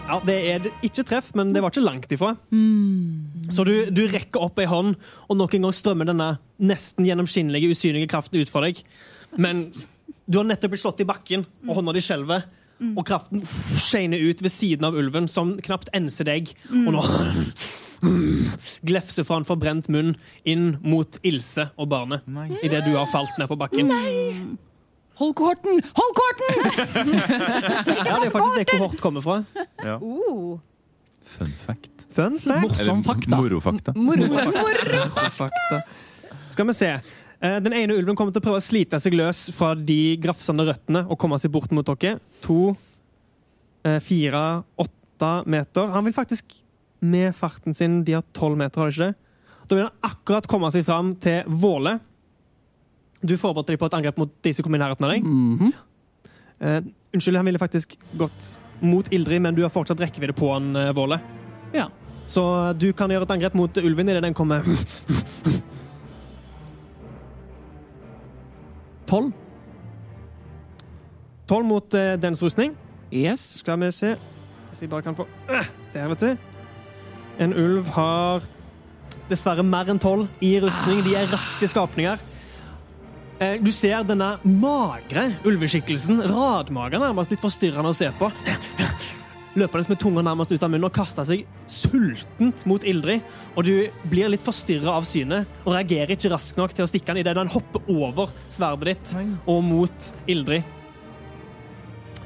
Ja, det er ikke treff, men det var ikke langt ifra. Så du, du rekker opp ei hånd, og nok en gang strømmer denne nesten gjennomskinnelige, usynlige kraften ut fra deg. Men du har nettopp blitt slått i bakken, og hånda di skjelver. Og kraften skeiner ut ved siden av ulven, som knapt enser deg. Og nå glefser fra en forbrent munn inn mot Ilse og barnet Nei. idet du har falt ned på bakken. Hold kohorten! Hold kohorten! [laughs] Ja, det er faktisk det kohort kommer fra. Ja. Uh, Fun fact. Fun fact. Morsom fakta. Morofakta. Fakta. Skal vi se. Eh, Den ene ulven kommer til å prøve å slite seg løs fra de grafsende røttene og komme seg bort mot dere. To, eh, fire, åtte meter. Han vil faktisk med farten sin De har tolv meter, har de ikke det? Da vil han akkurat komme seg fram til Våle. Du forberedte deg på et angrep mot de som kom i nærheten av deg. Mhm. Eh, unnskyld, han ville faktisk gått mot Ildrid, men du har fortsatt rekkevidde på han, uh, Våle. Ja. Så du kan gjøre et angrep mot ulven idet den kommer Tolv. Tolv mot uh, dens rustning. Yes. Skal vi se Hvis jeg bare kan få uh, Der, vet du. En ulv har dessverre mer enn tolv i rustning. De er raske skapninger. Eh, Du ser denne magre ulveskikkelsen, radmager nærmest, litt forstyrrende å se på. Løpende med tunga nærmest ut av munnen og kaster seg sultent mot Ildrid. Og du blir litt forstyrra av synet og reagerer ikke raskt nok til å stikke den idet den hopper over sverdet ditt og mot Ildrid.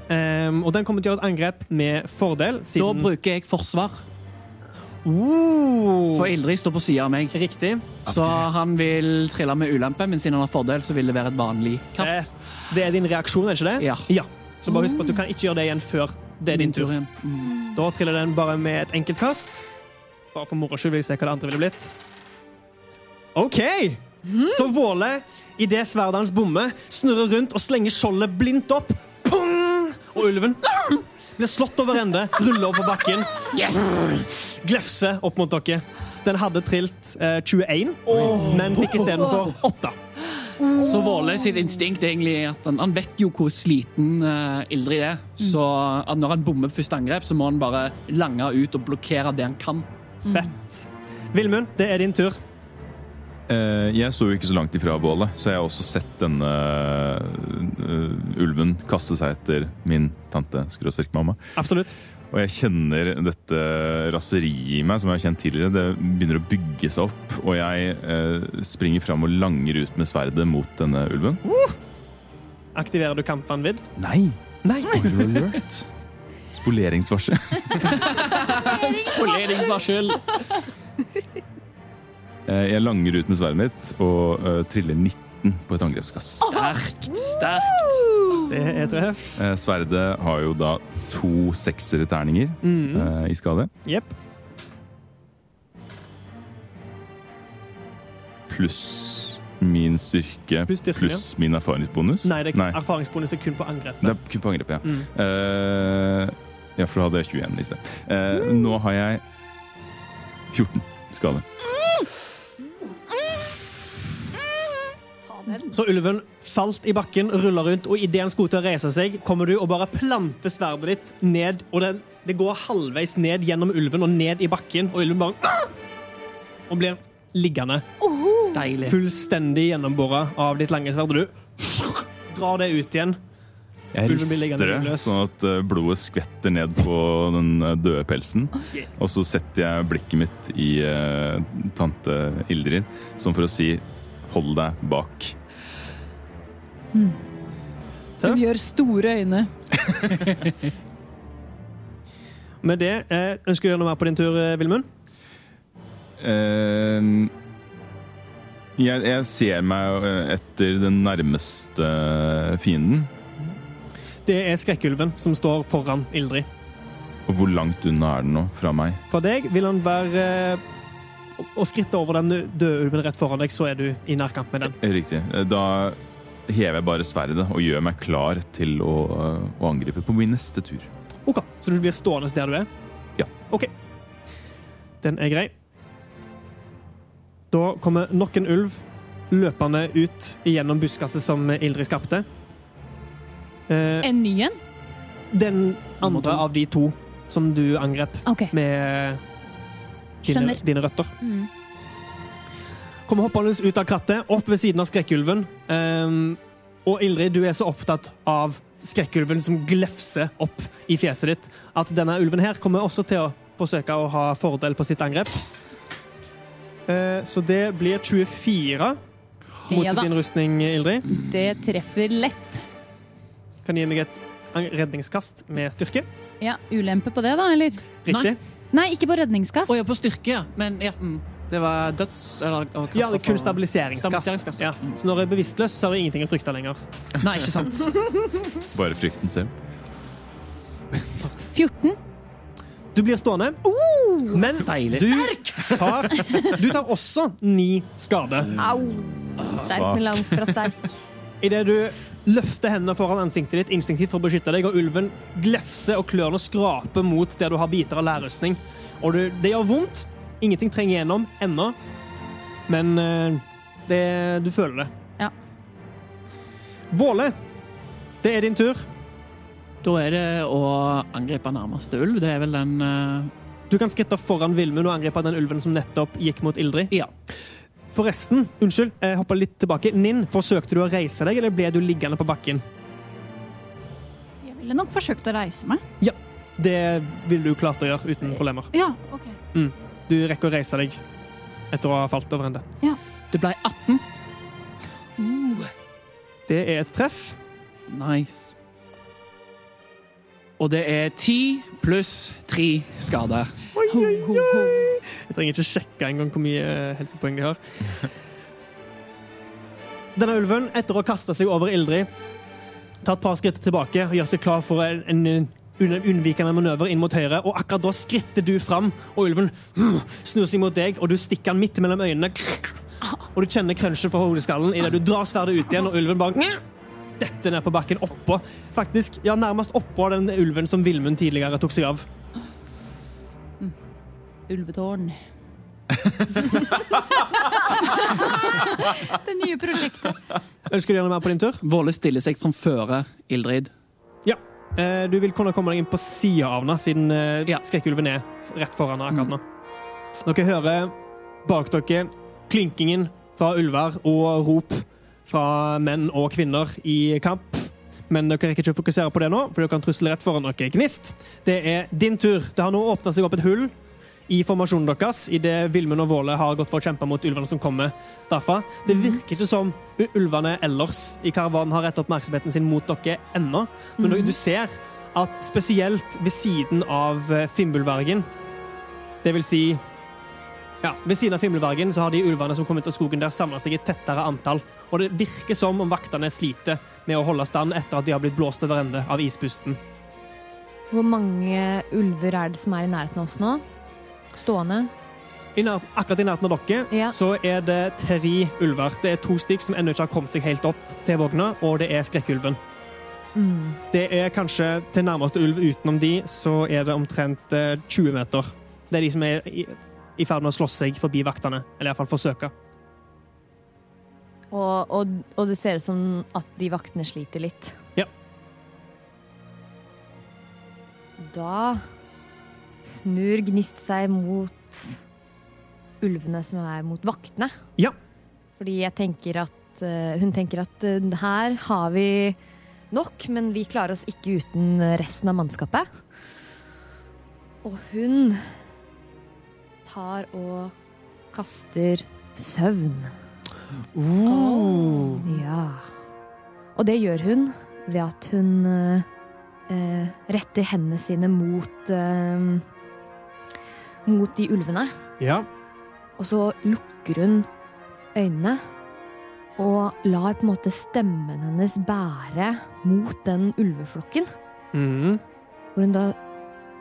Um, og den kommer til å gjøre et angrep med fordel, Da bruker jeg forsvar, oh, for Ildrid står på sida av meg. Riktig. Så han vil trille med ulempe, men siden han har fordel, så vil det være et vanlig kast. Fett. Det er din reaksjon, er ikke det? Ja. Så bare husk på at du kan ikke gjøre det igjen før det er din tur. igjen. Mm. Da triller den bare med et enkelt kast. Bare for moro skyld vil jeg se hva det andre ville blitt. OK! Så Våle, idet sverdet hans bommer, snurrer rundt og slenger skjoldet blindt opp. Pung! Og ulven [clears throat] blir slått over ende, ruller opp på bakken. Glefser opp mot dere. Den hadde trilt eh, 21, men fikk istedenfor 8. Så Våle sitt instinkt er egentlig at han, han vet jo hvor sliten uh, Ildrid er. Så at når han bommer første angrep, så må han bare lange ut og blokkere det han kan. Fett. Vilmund, det er din tur. Eh, jeg sto jo ikke så langt ifra bålet, så jeg har også sett denne eh, ulven kaste seg etter min tante skråstrek mamma. Absolutt. Og jeg kjenner dette raseriet i meg, som jeg har kjent tidligere. Det begynner å bygge seg opp, og jeg eh, springer fram og langer ut med sverdet mot denne ulven. Aktiverer du kampvanvidd? Nei! Nei. Spoiler alert. Spoleringsvarsel. [laughs] Poleringsvarsel. Eh, jeg langer ut med sverdet mitt og uh, triller 19 på et angrepskast. Sterkt, sterkt. Det er treff. Eh, sverdet har jo da to seksere terninger Mm. eh, i skade. Yep. Pluss min styrke Pluss plus min erfaringsbonus. Nei, det er Nei. erfaringsbonus er kun på angrep. Det er kun på angrepet, ja. Mm. Eh, ja, for da hadde jeg 21 i sted. Eh, nå har jeg 14 skade. Så ulven falt i bakken, ruller rundt, og idet han skulle til å reise seg, kommer du og bare planter sverdet ditt ned, og det, det går halvveis ned gjennom ulven og ned i bakken, og ulven bare [clears throat] Og blir liggende. Deilig. Fullstendig gjennombora av ditt lange sverd. Du [sniffs] drar det ut igjen. Jeg Ulven blir liggende rister det sånn at eh, blodet skvetter ned på den eh, døde pelsen. Og så setter jeg blikket mitt i uh, tante Ildrid, som for å si hold deg bak. Hun gjør store øyne. [laughs] Med det eh, ønsker du å gjøre noe mer på din tur, eh, Vilmund? Uh, jeg, jeg ser meg eh, etter den nærmeste fienden. Det er skrekkulven som står foran Ildrid. Og hvor langt unna er den nå fra meg? For deg vil han være eh, Å skritte over den døde ulven rett foran deg, så er du i nærkamp med den. Riktig. Eh, Da hever jeg bare sverdet og gjør meg klar til å, eh, å angripe på min neste tur. Ok, Så du blir stående der du er? Ja. OK. Den er grei. Da kommer nok en ulv løpende ut gjennom buskaset som Ildrid skapte. Eh, En ny en? den andre av de to som du angrep okay. med dine, dine røtter. Mm. Kommer hoppende ut av krattet, opp ved siden av skrekkulven. Um, og Ildrid, du er så opptatt av skrekkulven som glefser opp i fjeset ditt, at denne ulven her kommer også til å forsøke å ha fordel på sitt angrep. Uh, så det blir 24 mot Ja din rustning, Ildrid. Det treffer lett. Kan du gi meg et redningskast med styrke? Ja, Ulempe på det, da, eller? Riktig. Nei, ikke på redningskast. Å ja, på styrke, ja. Men ja, mm. det var døds... Eller å Ja, det er kun stabiliseringskast. Stabiliseringskast, Ja. mm. Så når jeg er bevisstløs, så har jeg ingenting å frykte lenger. [laughs] Nei, ikke sant. [laughs] Bare frykten selv. 14. Du blir stående, men Deilig. du [laughs] tar, du tar også ni skade. Au! Sterk, men langt fra sterk. Idet du løfter hendene foran ansiktet ditt instinktivt for å beskytte deg, og ulven glefser og klørne skraper mot der du har biter av lærrustning. Og du, det gjør vondt. Ingenting trenger gjennom ennå, men eh, det, du føler det. Ja. Våle, det er din tur. Da er det å angripe nærmeste ulv. Det er vel den uh... Du kan skritte foran Vilmund og angripe den ulven som nettopp gikk mot Ildrid. Ja. Forresten, unnskyld, jeg hopper litt tilbake. Ninn, forsøkte du å reise deg, eller ble du liggende på bakken? Jeg ville nok forsøkt å reise meg. Ja, Det ville du klart å gjøre uten problemer. Ja, ok. Du rekker å reise deg etter å ha falt over ende. Det ble 18. Det er et treff. Nice. Og det er 10 pluss 3 skader. Jeg trenger ikke sjekke engang hvor mye eh, helsepoeng de har. [laughs] Denne ulven, etter å ha kasta seg over Ildrid, tar et par skritt tilbake og gjør seg klar for en, en, en unnvikende manøver inn mot høyre. Og akkurat da skritter du fram, og ulven snur seg mot deg, og du stikker den midt mellom øynene. [laughs] Og du kjenner crunchen fra hodeskallen idet du drar sverdet ut igjen, og ulven bare detter ned på bakken oppå. Faktisk, ja, nærmest oppå den ulven som Vilmund tidligere tok seg av. Ulvetårn. [laughs] Det nye prosjektet. Ønsker du gjerne mer på din tur? Våle stiller seg framfor Ildrid. Ja. Eh, du vil kunne komme deg inn på sida av henne, siden eh, Ja. skrekkulven er rett foran henne akkurat nå. Dere hører bak dere klinkingen fra ulver og rop fra menn og kvinner i kamp. Men dere rekker ikke å fokusere på det nå, for dere kan trusle rett foran dere. Gnist, det er din tur. Det har nå åpna seg opp et hull i formasjonen deres idet Vilmund og Våle har gått for å kjempe mot ulvene som kommer derfra. Det virker ikke som ulvene ellers i karavanen har rettet oppmerksomheten sin mot dere ennå, men du- du ser at spesielt ved siden av eh, Fimbulvergen, det vil si ja, Ved siden av Fimbulvergen så har de ulvene som kom ut av skogen der, samla seg i et tettere antall. Og det virker som om vaktene sliter med å holde stand etter at de har blitt blåst over ende av ispusten. Hvor mange ulver er det som er i nærheten av oss nå? Stående? I nær, akkurat i nærheten av dere Ja. så er det tre ulver. Det er to stykk som ennå ikke har kommet seg helt opp til vogna, og det er skrekkulven. Mm. Det er kanskje til nærmeste ulv utenom de, så er det omtrent eh, 20 meter. Det er de som er i, i ferd med å slåss seg forbi vaktene, eller iallfall forsøke. Og, og, og det ser ut som at de vaktene sliter litt. Ja. Da snur Gnist seg mot ulvene som er mot vaktene. Ja. Fordi jeg tenker at eh, hun tenker at eh, her har vi nok, men vi klarer oss ikke uten resten av mannskapet. Og hun tar og kaster søvn. Ja. Og det gjør hun ved at hun eh, eh, retter hendene sine mot eh, mot de ulvene. Ja. Og så lukker hun øynene og lar på en måte stemmen hennes bære mot den ulveflokken. Mhm. Hvor hun da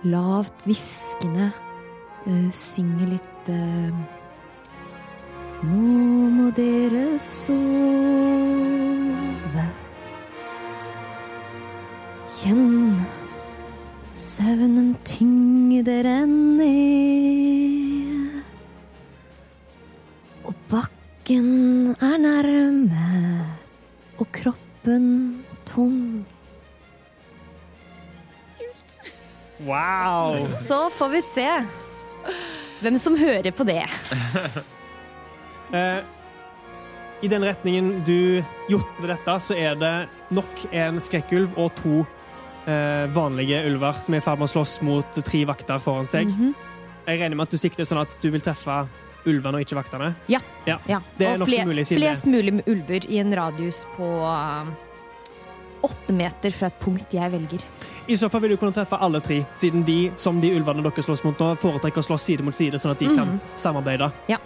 lavt hviskende eh, synger litt eh, Nå må dere sove. Kjenn søvnen tyngder en ned. Og bakken er nærme, og kroppen tung. Wow! Så får vi se hvem som hører på det. [laughs] Eh, I den retningen du jotner dette, så er det nok en skrekkulv og to vanlige ulver som er i ferd med å slåss mot tre vakter foran seg. Mhm. Jeg regner med at du sikter sånn at du vil treffe ulvene og ikke vaktene? Ja. Ja. Ja. Det og fle- mulig, Flest mulig med ulver i en radius på um, åtte meter fra et punkt jeg velger. I så fall vil du kunne treffe alle tre, siden de, som de ulvene dere slåss mot nå, foretrekker å slåss side mot side, sånn at de kan samarbeide. Ja.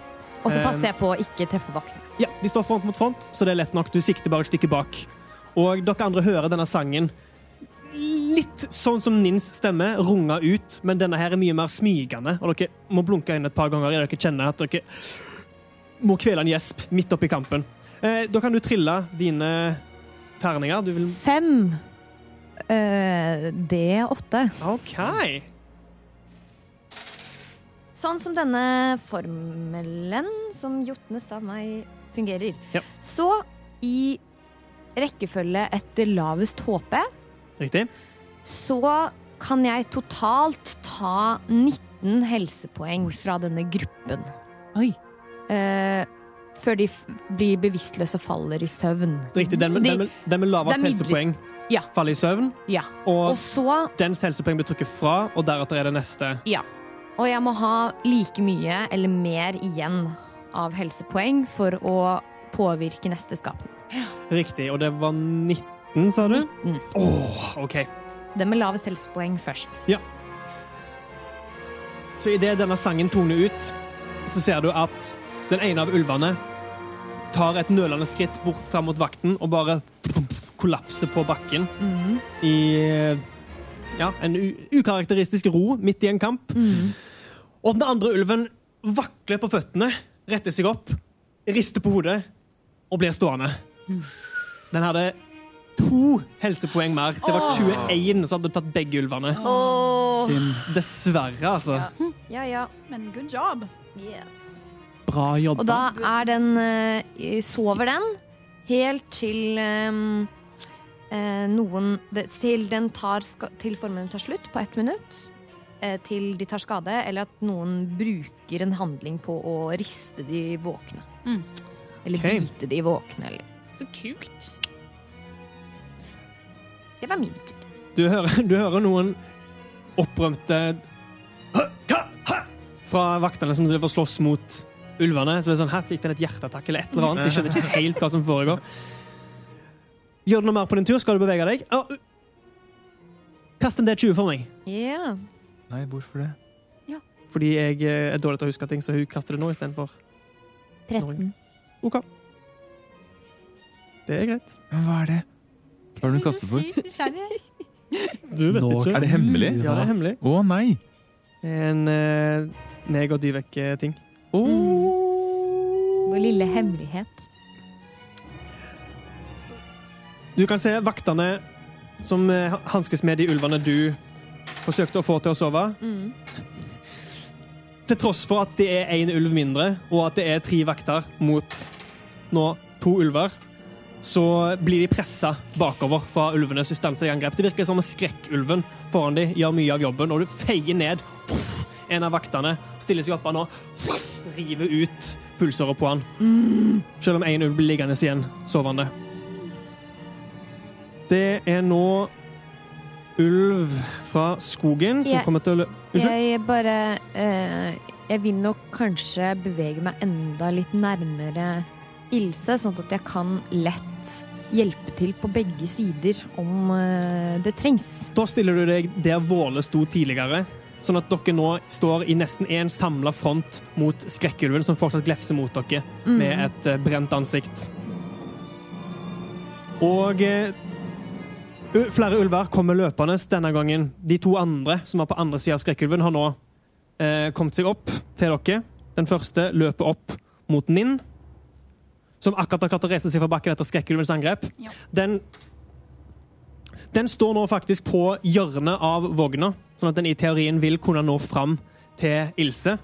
Og så Um, passer jeg på å ikke treffe vaktene. Ja, De står front mot front, så det er lett nok. Du sikter bare et stykke bak. Og dere andre hører denne sangen litt sånn som Nins stemme runga ut, men denne her er mye mer smygende, og dere må blunke inn et par ganger idet dere kjenner at dere må kvele en gjesp midt oppi kampen. Eh, da kan du trille dine terninger. Du vil Fem. Uh, D8. OK. Sånn som denne formelen som Jotne sa meg fungerer. Ja. Så i rekkefølge etter lavest HP Riktig. så kan jeg totalt ta 19 helsepoeng fra denne gruppen. Oi. Eh, før de f blir bevisstløse og faller i søvn. Riktig. Den med, de- den med, den med lavest helsepoeng Ja. faller i søvn, Ja. og Og så dens helsepoeng blir trukket fra, og deretter er det neste. Ja. Og jeg må ha like mye eller mer igjen av helsepoeng for å påvirke neste skapning. Riktig. Og det var 19, sa du? 19. Åh, OK. Så det med lavest helsepoeng først. Ja. Så idet denne sangen toner ut, så ser du at den ene av ulvene tar et nølende skritt bort fram mot vakten og bare kollapser på bakken Mhm. i ja, en u ukarakteristisk ro midt i en kamp. Mhm. Og den andre ulven vakler på føttene, retter seg opp, rister på hodet og blir stående. Den hadde to helsepoeng mer. Det var 21 som hadde tatt begge ulvene. Synd. Dessverre, altså. Ja, ja. Men good job. Bra jobba. Og da er den eh, Sover den helt til eh, eh, noen Til den tar Til formelen tar slutt på ett minutt. eh, til de tar skade, eller at noen bruker en handling på å riste de våkne. Mm. Eller okay. bite de våkne, eller Så kult. Det var min tur. Du hører, du hører noen opprømte fra vaktene som driver og slåss mot ulvene. Så det er sånn, her fikk den et hjerteattakk eller et eller annet. De skjønner ikke helt hva som foregår. Gjør du noe mer på din tur? Skal du bevege deg? Ja, Kast en D20 for meg. Ja. Nei, hvorfor det? Fordi jeg eh, er dårlig til å huske ting, så hun kaster det nå istedenfor. 13. OK. Det er greit. Men hva er det? Hva er det hun kaster for? Du vet Nå ikke. Er det hemmelig? Ja, det er hemmelig. Å nei! En uh, meg og Dyvek-ting. Vår lille hemmelighet. Du kan se vaktene som eh, hanskes med de ulvene du forsøkte å få til å sove. Mm. Til tross for at det er én ulv mindre, og at det er tre vakter mot nå to ulver, så blir de pressa bakover fra ulvenes ustanselige angrep. Det virker som om skrekkulven foran dem gjør mye av jobben, og du feier ned puff, en av vaktene, stiller seg opp han og puff, river ut pulsåret på han. Selv om én ulv blir liggende igjen sovende. Det er nå ulv fra skogen som Jeg- kommer til å. Unnskyld? Jeg bare uh, Jeg vil nok kanskje bevege meg enda litt nærmere Ilse, sånn at jeg kan lett hjelpe til på begge sider om eh, det trengs. Da stiller du deg der Våle sto tidligere, sånn at dere nå står i nesten en samla front mot skrekkulven, som fortsatt glefser mot dere med et eh, brent ansikt. Og eh, flere ulver kommer løpende denne gangen. De to andre som var på andre sida av skrekkulven, har nå eh, kommet seg opp til dere. Den første løper opp mot Ninn, som akkurat har klart å reise seg fra bakken etter skrekkulvens angrep. Ja. Den den står nå faktisk på hjørnet av vogna, sånn at den i teorien vil kunne nå fram til Ilse.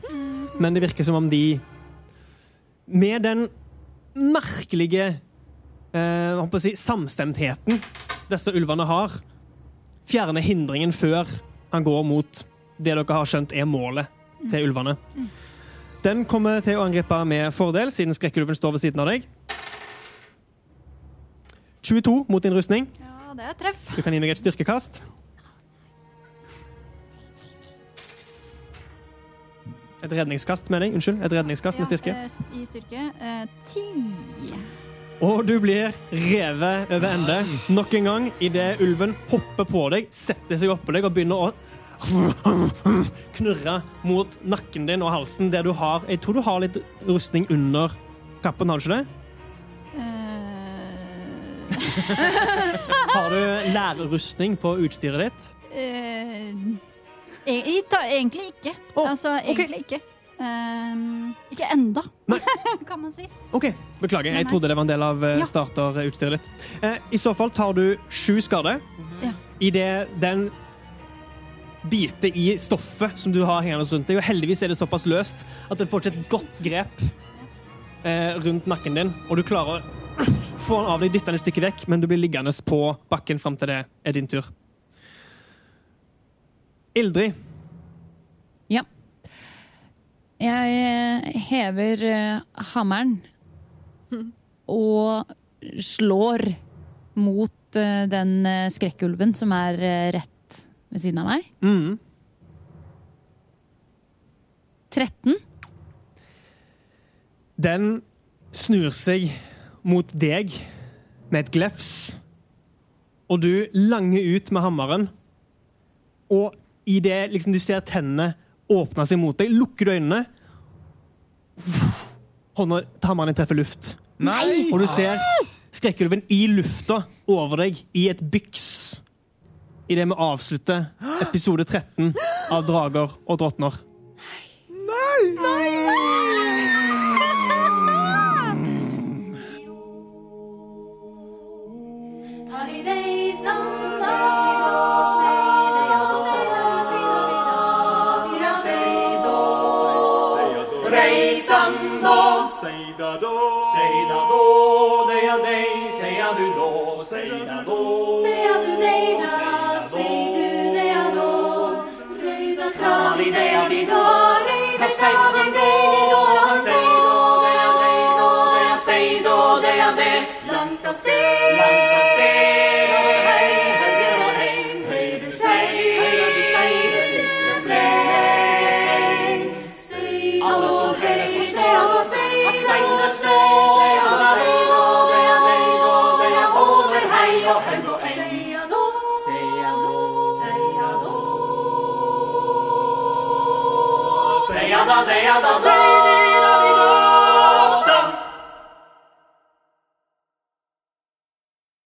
Men det virker som om de Med den merkelige eh, si, samstemtheten disse ulvene har, fjerner hindringen før han går mot det dere har skjønt er målet til ulvene. Den kommer til å angripe med fordel, siden skrekkulven står ved siden av deg. 22 mot din rustning. Ja, det er treff. Du kan gi meg et styrkekast. Et redningskast, mener jeg. Unnskyld. Et redningskast med styrke. Ja, eh, I styrke. Eh, Ti. Og du blir revet over ende nok en gang idet ulven hopper på deg, setter seg oppå deg og begynner å [laughs] knurre mot nakken din og halsen, der du har Jeg tror du har litt rustning under kappen, har du ikke det? Eh, Har du lærerrustning på utstyret ditt? eh, ta- egentlig ikke. Oh, altså, egentlig egentlig ikke. Um, ikke enda, Nei. [laughs] kan man si. OK, beklager. Jeg trodde det var en del av eh, Ja. starterutstyret ditt. Eh, I så fall tar du sju skader Ja. idet den biter i stoffet som du har hengende rundt deg. Og heldigvis er det såpass løst at den får ikke et godt grep eh, rundt nakken din, og du klarer å få den av deg, dytte den et stykke vekk, men du blir liggende på bakken fram til det er din tur. Ildrid, Ja. Jeg eh, hever uh, hammeren og slår mot uh, den uh, skrekkulven som er rett ved siden av meg. mm. 13. Den snur seg mot deg med et glefs, og du langer ut med hammeren. Og idet liksom, du ser tennene åpne seg mot deg, lukker du øynene Hånda til hammeren din treffer luft. Nei! Og du ser skrekkulven i lufta over deg i et byks. Idet vi avslutter episode 13 av Drager og drottner.